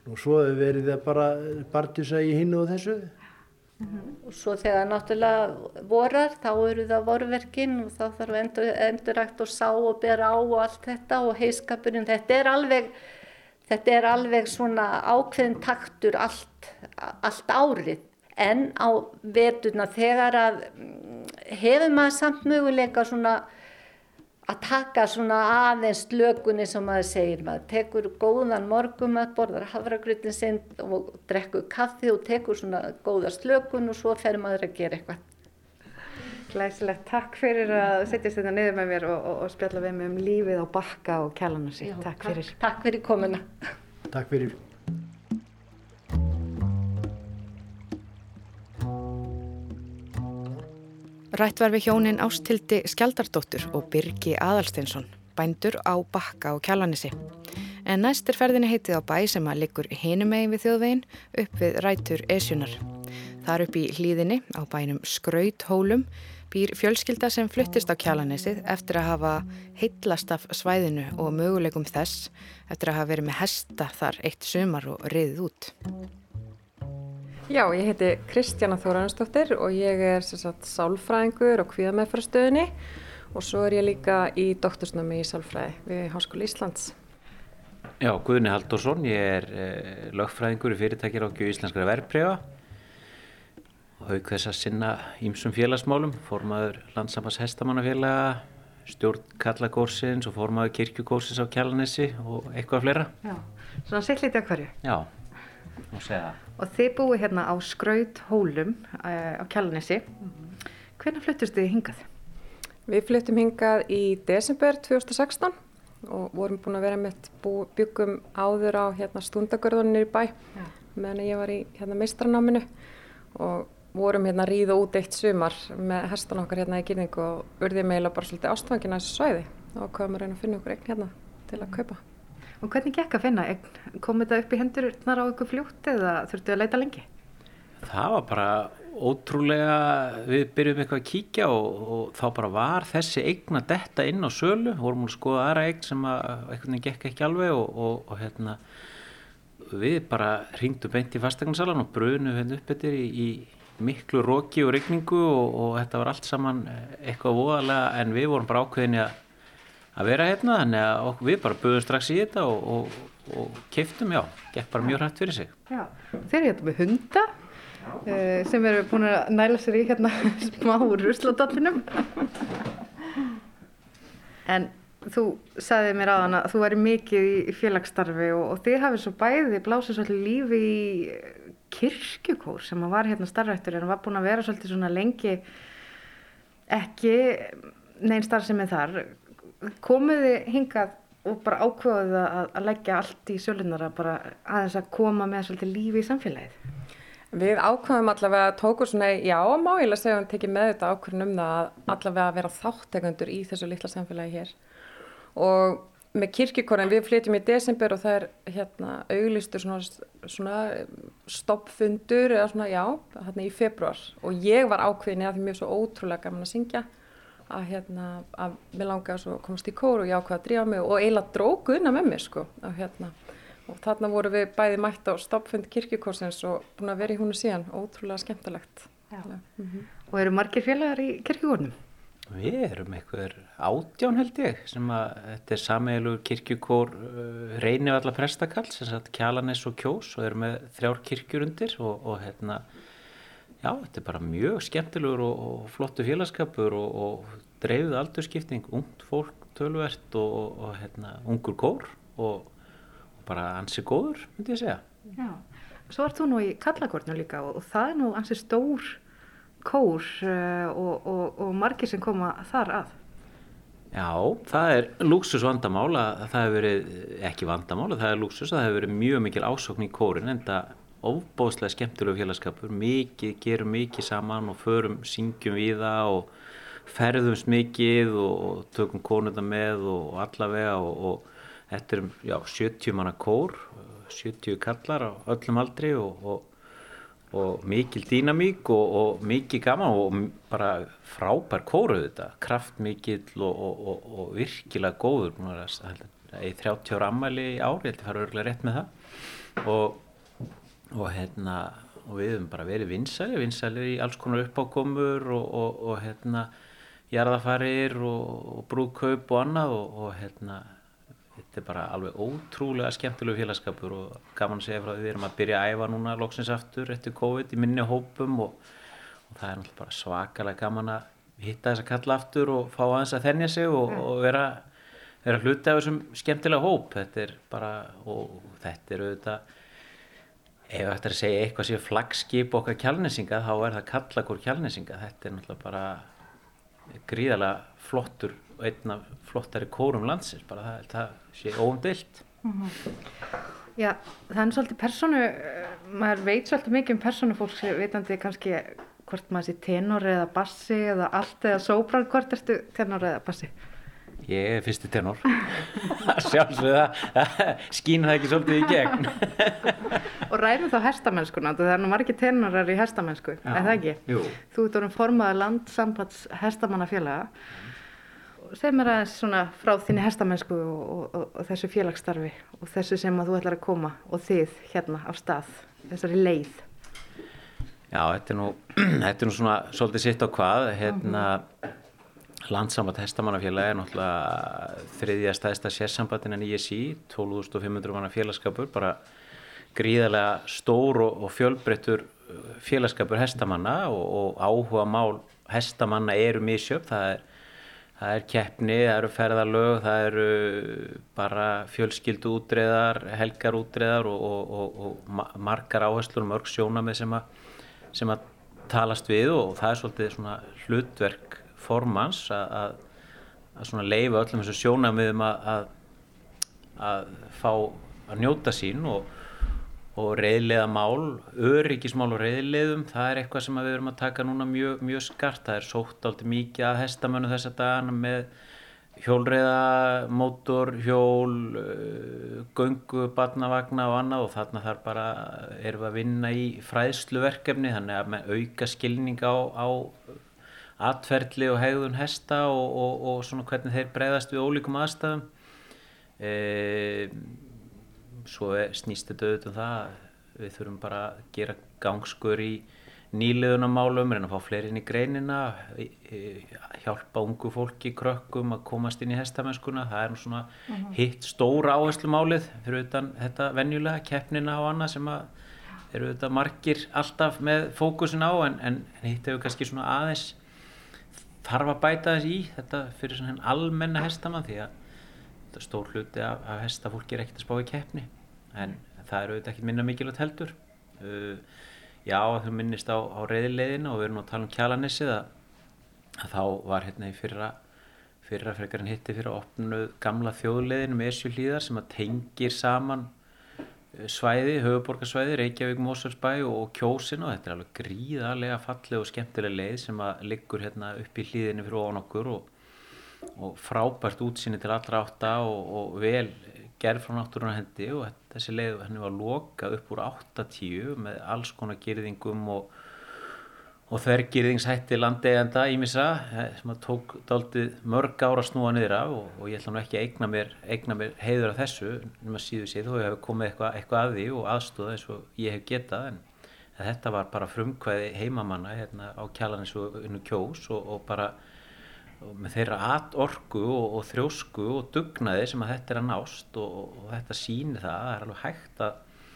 S5: og svo hefur verið að bara bartisa í hinnu og þessu.
S4: Mm -hmm. Og svo þegar náttúrulega vorar þá eru það vorverkin og þá þarf endur, endurækt og sá og bera á og allt þetta og heiskapurinn, þetta er alveg Þetta er alveg svona ákveðin taktur allt, allt árið en á veturna þegar að mm, hefur maður samt möguleika svona að taka svona aðeins lögunni sem maður segir maður tekur góðan morgum að borðar hafragrutin sinn og drekkur kaffi og tekur svona góða slögun og svo fer maður að gera eitthvað.
S3: Glæsilegt, takk fyrir að setjast þetta niður með mér og, og, og spjalla við mig um lífið á bakka og kjalanussi. Takk fyrir.
S4: Takk fyrir komuna.
S5: Takk fyrir.
S3: Rætt var við hjónin Ástildi Skjaldardóttur og Birgi Adalsteinsson, bændur á bakka og kjalanissi. En næst er ferðinni heitið á bæ sem að liggur hinumegin við þjóðvegin upp við rætur Esjunar. Þar upp í hlýðinni á bænum Skrauthólum býr fjölskylda sem fluttist á kjalanesið eftir að hafa heitlast af svæðinu og möguleikum þess eftir að hafa verið með hesta þar eitt sumar og riðið út.
S6: Já, ég heiti Kristjana Þóraðansdóttir og ég er sagt, sálfræðingur og kvíðameðfrastöðinni og svo er ég líka í doktorsnámi í sálfræði við Háskóli Íslands.
S7: Já, Guðni Haldursson, ég er eh, lögfræðingur í fyrirtækir ákjöðu íslenskara verbreyfa haug þess að sinna ímsum félagsmálum, formaður landsamans hestamannafélaga, stjórn Kallagórsins og formaður kirkjugórsins á Kjallanessi og eitthvað fleira.
S3: Já, svona sittlítið að hverju.
S7: Já.
S3: Og þið búið hérna á Skraut Hólum uh, á Kjallanessi. Mm -hmm. Hvernig fluttust þið hingað?
S6: Við fluttum hingað í desember 2016 og vorum búin að vera með byggum áður á hérna, stundagörðunir í bæ Já. meðan ég var í hérna, meistranáminu og vorum hérna að ríða út eitt sumar með hestan okkar hérna í kynningu og urðið meila bara svolítið ástfangin að þessu svæði og komum að reyna að finna okkur eign hérna til að kaupa.
S3: Og hvernig gekk að finna? Kom þetta upp í hendurnar á ykkur fljótt eða þurftu að leita lengi?
S7: Það var bara ótrúlega, við byrjum eitthvað að kíkja og, og þá bara var þessi eign að detta inn á sölu, vorum að skoða aðra eign sem að eitthvað gekk ekki alveg og, og, og hérna við bara ringdum beint í fastegnasalan og brunum hérna upp þetta í, í miklu róki og regningu og þetta var allt saman eitthvað voðalega en við vorum bara ákveðinni að, að vera hérna þannig að við bara buðum strax í þetta og, og, og keiftum, já, gekk bara mjög hrætt fyrir sig.
S3: Já, þeir eru hérna með hunda uh, sem eru búin að næla sér í hérna smá rusladallinum en þú sagði mér aðan að þú væri mikið í félagsstarfi og þið hafið svo bæði blásið svolítið lífi í kirkjukór sem var hérna starfrættur en var búin að vera svolítið svona lengi ekki neinn starf sem er þar komuði hingað og bara ákveðuði að, að leggja allt í sjölunar að bara aðeins að koma með svolítið lífi í samfélagið?
S6: Við ákveðum allavega að tóku svona, já, má ég lega segja að við tekið með þetta ákveðin um það að allavega að vera þáttekandur í þessu litla samfélagi hér. Og með kirkjukorinn, við flytjum í desember og það er hérna auglistur svona, svona stoppfundur eða svona, já, hérna í februar og ég var ákveðin eða því er svo ótrúlega gaman að syngja að hérna, að mér langaði að komast í kóru og ég ákveði að drífa mig og eiginlega dróku unna með mér sko og hérna og þarna voru við bæði mætt á stoppfund kirkjukorsins og búin að vera í húnu síðan, ótrúlega skemmtilegt.
S3: Mm -hmm. Og eru margir félagar í kirkjukornum?
S7: Við erum eitthvað átján held ég sem að þetta er sameiglur kirkjukór uh, reynið allar prestakall sem sagt Kjalanes og Kjós og erum með þrjár kirkjur undir og, og hérna já þetta er bara mjög skemmtilegur og, og flottu félagskapur og, og dreifið aldurskipting, ungt fólk tölvert og hérna ungur kór og bara ansi góður myndi ég segja.
S3: Já, svo ert þú nú í Kallakórnu líka og það er nú ansi stór kór uh, og, og, og margir sem koma þar að.
S7: Já, það er luxus vandamál að það hefur verið, ekki vandamál, það er að það hefur verið mjög mikil ásókn í kórin en það ofbóðslega skemmtilegu félagskapur, mikið, gerum mikið saman og förum, syngjum við það og ferðumst mikið og tökum kónunda með og allavega og, og þetta er já, 70 manna kór, 70 kallar á öllum aldri og, og og mikil dýnamík og, mikið gaman og bara frábær kóruð þetta, kraftmikill og, virkilega góður. Í 30 ára ammæli í ári, það fara örgulega rétt með það. Og hérna og við hefum bara verið vinsæli, vinsæli í alls konar uppákomur og hérna jarðafarir og brúðkaup og annað og hérna þetta er bara alveg ótrúlega skemmtilegu félagskapur og gaman að segja frá því við erum að byrja að æfa núna loksins aftur eftir COVID í minni hópum og, og það er náttúrulega bara svakalega gaman að hitta þess að kalla aftur og fá aðeins að þennja sig og, mm. og vera, vera hluti af þessum skemmtilega hóp þetta er bara, og þetta er auðvitað ef þetta er að segja eitthvað séu flagskip okkar kjálnesinga þá er það kallakur kjálnesinga þetta er náttúrulega bara gríðalega flottur og einna flottari kórum landsins bara það, það sé óumdilt mm -hmm.
S3: Já, það er svolítið personu maður veit svolítið mikið um personu fólks vitandi kannski hvort maður sé tenor eða bassi eða allt eða sóbran, hvort ertu tenor eða bassi?
S7: Ég er fyrsti tenor sjálfsögða skýna það ekki svolítið í gegn
S3: Og ræðum þá hestamennskuna það er nú margir tenorar í hestamennsku er það ekki?
S7: Jú.
S3: Þú ert orðin formaða landsambands hestamannafélaga segð mér aðeins svona frá þínni hestamennsku og, og, og þessu félagsstarfi og þessu sem að þú ætlar að koma og þið hérna á stað, þessari leið.
S7: Já, þetta er nú, þetta er nú svona svolítið sitt á hvað, hérna mm -hmm. Landsamband hestamannafélagi er náttúrulega þriðja stæðsta sérsambandin en ISI, 12.500 manna félagskapur, bara gríðarlega stór og, og fjölbreyttur félagskapur hestamanna og áhuga mál hestamanna eru misjöfn, það er Það er keppni, það eru ferðarlög, það eru bara fjölskyldu útreðar, helgar útreðar og, og, og, og margar áherslur og mörg sjónamið sem, sem að talast við og það er svolítið svona hlutverk formans að, leifa öllum þessu sjónamiðum að, fá að njóta sín og og reyðlega mál, öryggismál og reyðleðum, það er eitthvað sem við erum að taka núna mjög, mjög skart, það er sótt aldrei mikið að hestamönu þessa dagana með hjólreiða, mótor, hjól, uh, göngu, barnavagna og annað og þarna þar bara erum við að vinna í fræðsluverkefni þannig að auka skilning á, á atferðli og hegðun hesta og, og, og svona hvernig þeir breyðast við ólíkum aðstæðum. E svo snýst þetta auðvitað um það við þurfum bara að gera gangskur í nýliðunamálum reyna að fá fleiri inn í greinina hjálpa ungu fólki krökkum að komast inn í hestamennskuna það er svona uh mhm. -huh. hitt stóra áherslumálið fyrir utan þetta venjulega keppnina og annað sem að eru auðvitað margir alltaf með fókusin á en, en, en hitt hefur kannski svona aðeins þarf að bæta þess í þetta fyrir svona almenna hestamann því að stór hluti af, af hestafólki er ekkert að spá í keppni. En það eru auðvitað ekki minna mikilvægt heldur. Uh, já þau minnist á, á reyðilegðinu og við erum að tala um kjalanissið að, að þá var hérna í fyrra fyrra frekar en hitti fyrir að opna gamla þjóðleðinu með esju hlýðar sem að tengir saman svæði, höfuborgarsvæði, Reykjavík, Mósfellsbæ og Kjósin og þetta er alveg gríðarlega fallið og skemmtilega leið sem að liggur hérna upp í hlýðinu fyrir ofan okkur og og frábært útsinni til allra átta og, og vel gerð frá náttúrunar hendi og þessi leið henni var lokað upp úr 8-10 með alls konar gerðingum og, og þvergirðingshætti landegenda ímissa eh, sem að tók daldið mörg ára snúa niður af og, og ég ætla nú ekki að eigna mér, eigna mér heiður af þessu nema síðu séð. Þó ég hef komið eitthvað, eitthvað að því og aðstóða eins og ég hef getað en þetta var bara frumkvæði heimamanna hérna á kjalarins og unnu kjós og, og bara með þeirra atorku og, og þrjósku og dugnaði sem að þetta er að nást og, og þetta sýnir það það er alveg hægt að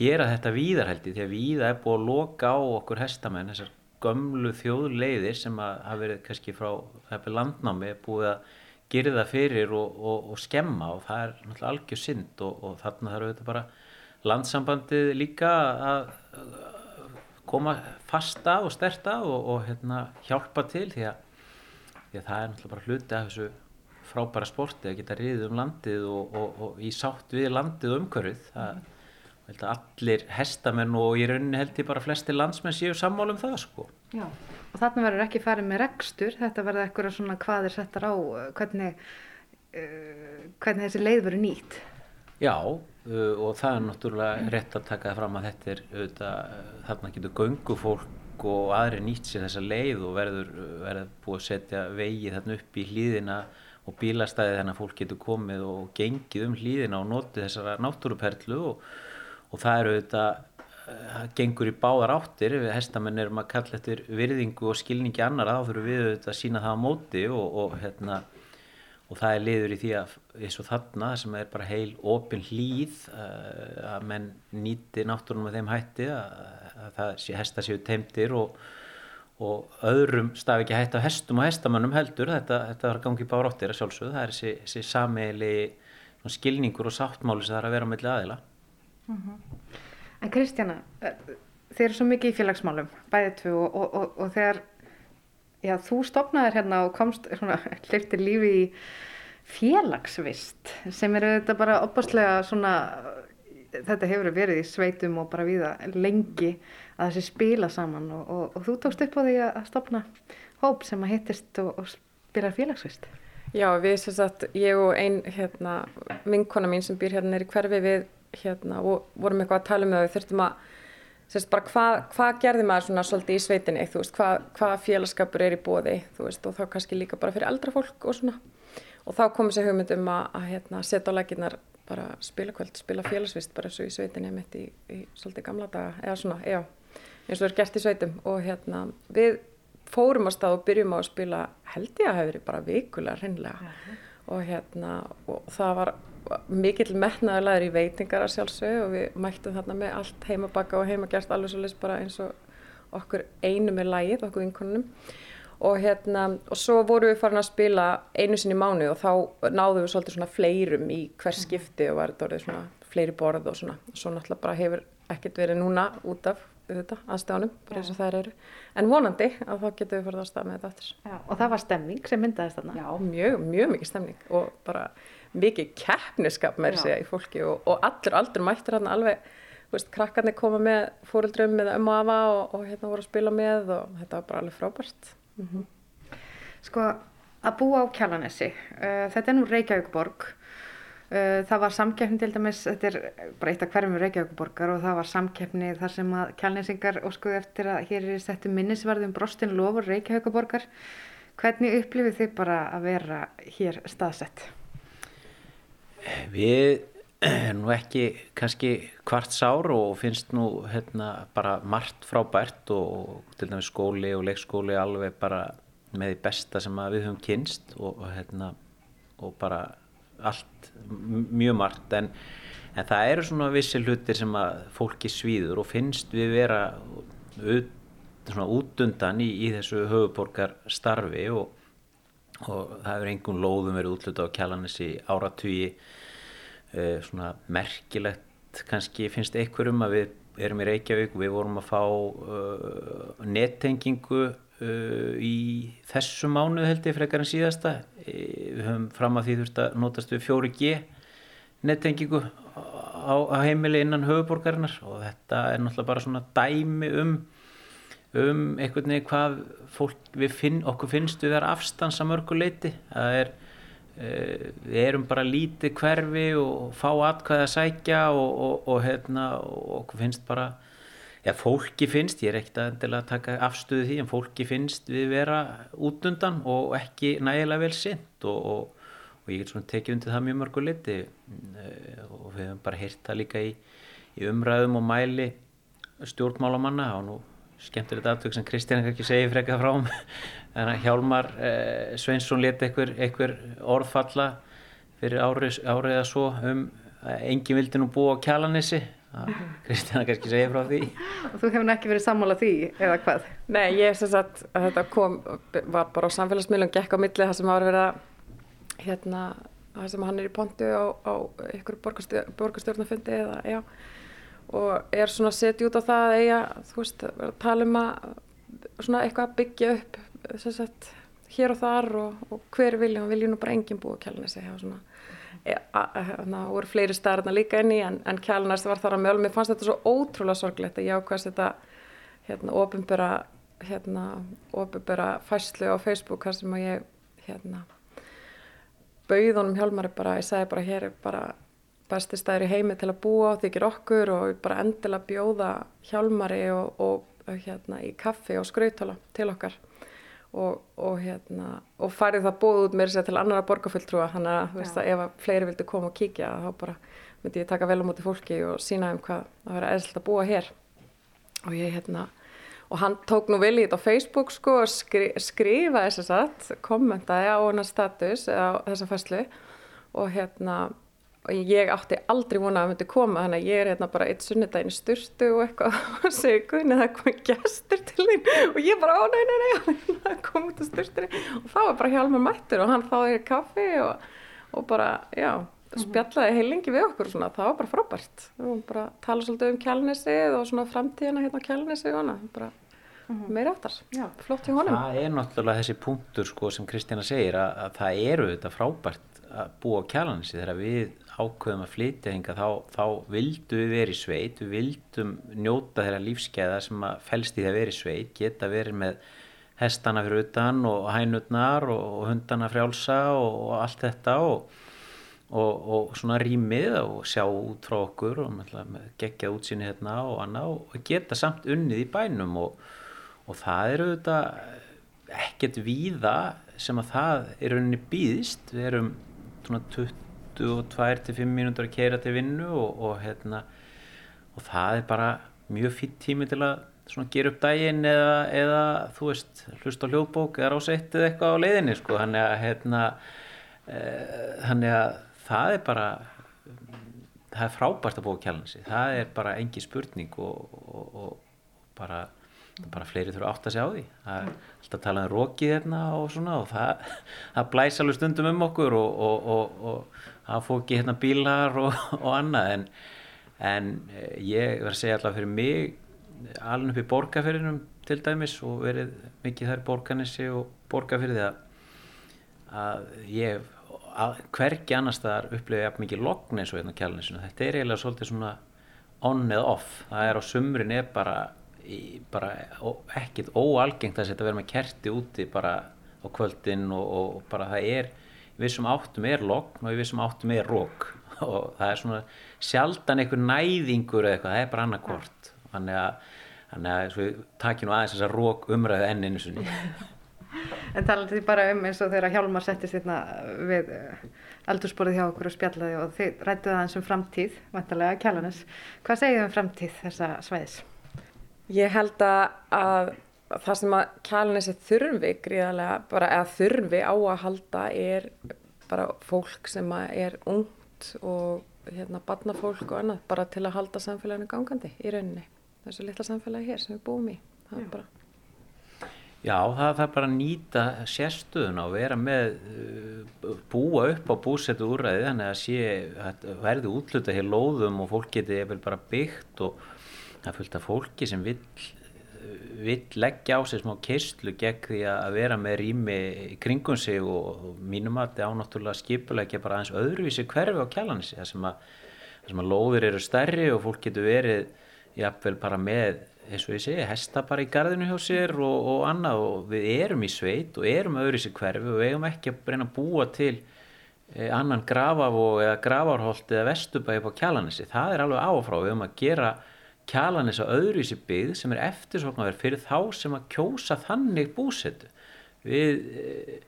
S7: gera þetta víðarheldi því að víða er búið að loka á okkur hestamenn þessar gömlu þjóðleiðir sem hafa verið kannski frá landnámi búið að gera það fyrir og, og skemma og það er náttúrulega algjör synd og þarna þarf þetta bara landsambandið líka að koma fasta og sterta og, og hérna, hjálpa til því að, því að það er náttúrulega bara hluti af þessu frábæra sporti að geta riðið um landið og, og, og í sátt við landið og umhverfið. Það held að allir hestamenn og í rauninni held ég bara flesti landsmenn séu sammála um það sko.
S3: Já, og þarna verður ekki farið með rekstur, þetta verður eitthvað svona hvað er settar á, hvernig, uh, hvernig þessi leið verður nýtt.
S7: Já, uh, og það er náttúrulega rétt að taka það fram að þetta er, auðvitað, þarna getur göngufólk og aðri nýtt sér þessa leið og verður, verður búið að setja vegi þarna upp í hlýðina og bílastæði þannig að fólk getur komið og gengið um hlýðina og notið þessara náttúruperlu og, og það eru auðvitað það gengur í báðar áttir. Við hestamenn erum að kalla eftir virðingu og skilningi annar þá þurfum við auðvitað að sína það á móti og, og hérna og það er liður í því að eins og þarna sem er bara heil opin hlýð að menn nýti náttúrunum með þeim hætti að, að það sé hesta séu teimtir og, og öðrum staf ekki hætti á hestum og hestamannum heldur. Þetta, þetta var gangið bára áttir að sjálfsögðu. Það er þessi, þessi sameili skilningur og sáttmáli sem það er að vera milli aðila
S3: mm -hmm. En Kristjana, þeir eru svo mikið í félagsmálum bæðið tvö og, og, og þegar já, þú stopnaðir hérna og komst hliftir lífi í félagsvist sem eru þetta bara opastlega svona þetta hefur verið í sveitum og bara viða lengi að þessi spila saman og, og, og þú tókst upp á því að stopna hóp sem að hittist og, og spila félagsvist
S6: Já, við sem sagt, ég og einn hérna, vinkona mín sem býr hérna er í hverfi við hérna og vorum eitthvað að tala um það við þurftum að sérst hvað hva gerði maður svona svolítið í sveitinni veist, hvað hva félagskapur er í bóði veist, og þá kannski líka bara fyrir eldra fólk og svona, og þá komið sér hugmyndum að, að hérna, setja á laginnar bara spila kvöld, spila félagsvist bara eins og í sveitinni mitt í, í svolítið gamla daga eða svona, já, eins og er gert í sveitum. Og hérna, við fórum á stað og byrjum á að spila held ég að hefur bara vikulega hreinlega. Og hérna, og það var mikill metnaðurlegar í veitingar að sjálfsög og við mættum þarna með allt heimabakka og heimagerst alveg svolítið bara eins og okkur einu með lægið, okkur vinkonunum. Og hérna, og svo vorum við farin að spila einu sinni mánu og þá náðum við svolítið svona fleirum í hver skipti og var þetta orðið svona fleiri borð og svona, svo náttúrulega bara hefur ekkert verið núna út af þetta aðstæðanum, bara eins og þær eru. En vonandi að þá getum við farið að stað með þetta aftur.
S3: Já, og það var stemning sem myndaðist þarna?
S6: Já, mjög, mjög mikið stemning og bara mikið keppniskap með þessi í fólki og, og allur aldur mættur hérna alveg, veist, krakkarnir koma með fóruldrum með ömmu afa og, og hérna voru að spila með og þetta var bara alveg frábært. Mm -hmm.
S3: Sko, að búa á Kjallanessi, uh, þetta er nú Reykjavíkborg, uh, það var samkeppni til dæmis, þetta er bara eitt af hverjum Reykjavíkborgar og það var samkeppni þar sem að Kjallanessingar óskuði eftir að hér er settu minnisvarðum brostin lofur Reykjavíkborgar. Hvernig upplifið þið bara að vera hér staðsett?
S7: Við erum nú ekki kannski kvart sár og finnst nú hérna bara margt frábært og til dæmis skóli og leikskóli alveg bara með því besta sem við höfum kynst og, hérna, og bara allt mjög margt. En, en það eru svona vissi hlutir sem að fólki svíður og finnst við vera svona útundan í, í þessu höfuborgar starfi og og það hefur einhvern lóðum verið útluta á kjalanissi áratugi. Uh, svona merkilegt kannski finnst einhverjum að við erum í Reykjavík og við vorum að fá uh, nettengingu uh, í þessu mánu held ég frekar en síðasta. Við höfum fram að því þurft að notast við 4G nettengingu á heimili innan höfuborgarinnar og þetta er náttúrulega bara svona dæmi um um einhvern veginn hvað fólk, finn, okkur finnst við vera afstans að mörgu leiti það er uh, við erum bara lítið hverfi og fá atkvæði að sækja og, og, og hérna okkur finnst bara já fólki finnst, ég er ekkert að endilega taka afstöðu því en fólki finnst við vera út undan og ekki nægilega vel sint og, og ég get svona tekið undir það mjög mörgu leiti uh, og við hefum bara heyrt það líka í, í umræðum og mæli stjórnmálamanna og nú skemmtilegt aftök sem Kristján ekki segi frekka frá um en Hjálmar eh, Sveinsson leti einhver, einhver orðfalla fyrir árið, árið að svo um að enginn vildi nú búa á kjalanissi Kristján ekki segi frá því.
S3: Og þú hefði ekki verið sammála því eða hvað?
S6: Nei, ég er sem sagt að þetta kom var bara á samfélagsmiðlum, gekk á milli það sem var verið að hérna, það sem hann er í pontu á, á einhverju borgarstjórnafundi eða já og er svona að setja út á það að eiga, þú veist, að tala um að svona eitthvað að byggja upp sagt, hér og þar og, og hver vilja, og vilja nú bara enginn búa kjálnesi og svona e, það voru fleiri starfna líka inn í en, en kjálnesi var þar að mjöl, mér fannst þetta svo ótrúlega sorglegt að ég ákvæmst þetta hérna, ofinböra hérna, ofinböra fæslu á Facebook þar sem að ég hérna bauðunum hjálmari bara, ég sagði bara hér er bara besti staður í heimi til að búa og þykir okkur og bara endilega bjóða hjálmari og, og hérna í kaffi og skrautála til okkar. Og, og hérna og farið það búið út þess að til annara borgarfulltrúa þannig að, veist, að ef að fleiri vildi koma og kíkja þá bara myndi ég taka vel á móti fólki og sína um hvað að vera eðslt að búa hér. Og ég hérna og hann tók nú vel í þetta á Facebook sko og skri, skrifa þess að kommentaði á hennar status á þessa fæslu og hérna og ég átti aldrei vona að það myndi koma þannig að ég er hérna bara eitt sunnudaginn styrstu og eitthvað. Og segi guðni það komið gæstur til þín. Og ég bara ó nei nei nei það kom út á styrstunni og það var bara hjálmar mættur og hann þáði í kaffi og, og bara já spjallaði heilingi við okkur og svona. Það var bara frábært. Og bara tala svolítið um kjálnesið og svona framtíðina hérna á kjálnesið og hana bara -hmm. meira áttar, flott í honum.
S7: Það er náttúrulega þessi punktur sko sem Kristina segir að, að það eru þetta frábært að búa á kjálnesið þegar við ákveðum að flytja hinga þá, þá vildum við verið sveit, við vildum njóta þeirra lífskeiða sem að fælst í það verið sveit, geta verið með hestana fyrir utan og hænutnar og hundana frjálsa og, allt þetta og og, og svona rýmið og sjá út frá okkur og gegja útsýni hérna og annað og geta samt unnið í bænum og, og það eru þetta ekkert víða sem að það er unni býðist við erum svona 22-5 mínútur að keira til vinnu og, og hérna og það er bara mjög fyrir tími til að gera upp daginn eða, eða þú veist hlust á hljóðbók eða ráseitt eða eitthvað á leiðinni sko. Þannig að hérna e, þannig að það er bara það er frábært að búa kjálnsi það er bara engi spurning og, og, og bara, bara fleiri þurfa átt að segja á því. Það er alltaf að tala um rókið hérna og svona og það, það blæs alveg stundum um okkur og, og það fóki hérna bílar og annað en, en eh, ég verð að segja alltaf fyrir mig alveg upp í borgarferinum til dæmis og verið mikið þær borgarnissi og borgarferði að, að ég hvergi annar staðar upplifið jafn mikið logn eins og hérna kjálninsinu þetta er eiginlega svolítið svona on eða off. Það er á sumrin er bara, bara ekkit óalgengt að þetta verður með kerti úti bara á kvöldin og, og bara það er við sem áttum er logn og við sem áttum er rók og það er svona sjaldan einhver næðingur eða eitthvað, það er bara annarkort þannig að, þannig að við takjum aðeins þessar rók umræðu enninu sinni
S3: En talaðu því bara um eins og þegar Hjálmar settist hérna við eldursporið hjá okkur og spjallaði og þið rættuðu aðeins um framtíð, vantarlega kjalanis. Hvað segir þið um framtíð þessa svæðis?
S6: Ég held að það sem að kjalanisi þurfi gríðarlega, bara eða þurfi á að halda er bara fólk sem er ungt og hérna barnafólk og annað bara til að halda samfélaginu gangandi í rauninni. Þessu litla samfélagi hér sem við búum í. Það er bara
S7: Já, það þarf bara að nýta sérstöðun og vera með, uh, búa upp á búsettu úrræði þannig að sé, að verði útluta hér lóðum og fólk geti bara byggt og það fylgta fólki sem vill, vill leggja á sig smá keistlu gegn því að vera með rými kringum sig og, og mínum að þetta ánáttúrulega skipulegja bara aðeins öðruvísi hverfi á kjalanissi, það sem sem að lóðir eru stærri og fólk getur verið jafnvel bara með eins og ég segi, hesta bara í gardinu hjá sér og, og annað. Og við erum í sveit og erum öðru í sig hverfi og við eigum ekki að reyna að búa til eh, annan grafavó eða gravarholt eða vestubæði på kjalanissi, það er alveg áfrá við eigum að gera kjalanissi á öðru í sig byggð sem er eftirsoknaverð fyrir þá sem að kjósa þannig búsetu. Við eh,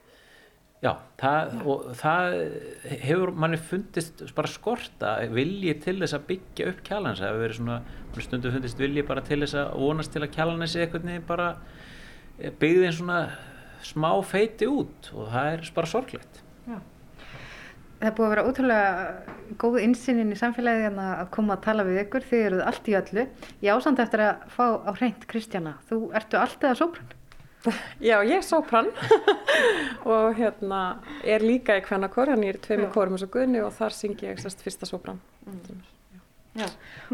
S7: Já, það, og það hefur manni fundist bara skorta vilji til þess að byggja upp kjálans það hefur verið svona, stundu fundist vilji bara til þess að vonast til að kjálans eitthvað niður bara eh, byggði einn svona smá feiti út og það er bara sorglegt. Já.
S3: Það er búið að vera ótrúlega góð insýnin í samfélagið en að koma að tala við ykkur, þið eruð allt í öllu ég ásand eftir að fá á hreint Kristjana, þú ertu alltaf að sópran
S6: Já, ég er sopran og hérna er líka í hvernakor, hann er í tveimu korum eins og Gunni og þar syngi ég sérst fyrsta sopran. Mm.
S1: Já,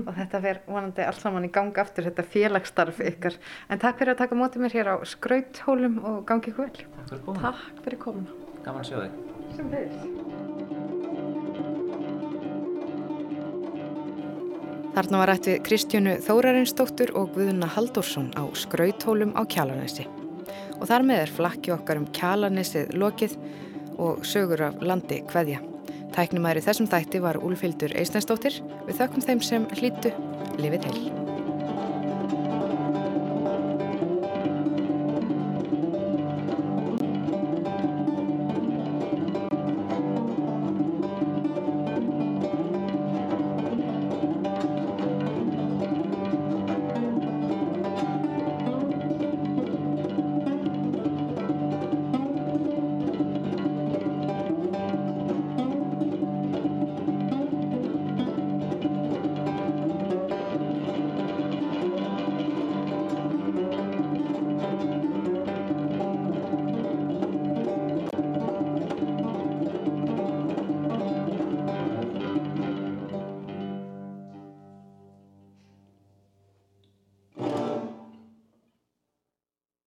S1: og þetta verð vonandi alls saman í gang aftur, þetta félagsstarf ykkar. En takk fyrir að taka mótið mér hér á skrauthólum og gangi ykkur vel.
S7: Takk fyrir komuna.
S6: Takk fyrir komuna.
S7: Gaman að sjá þig.
S1: Sem þeir. Þarna var rætt við Kristjánu Þórarinsdóttur og Guðuna Halldórsson á skrauthólum á Kjalarnesi. Og þar með er flakki okkar um Kjalarnesið lokið og sögur af landi hverja. Tæknumæri þessum þætti var Úlfildur Eistensdóttir. Við þökkum þeim sem hlýtu lifið heil.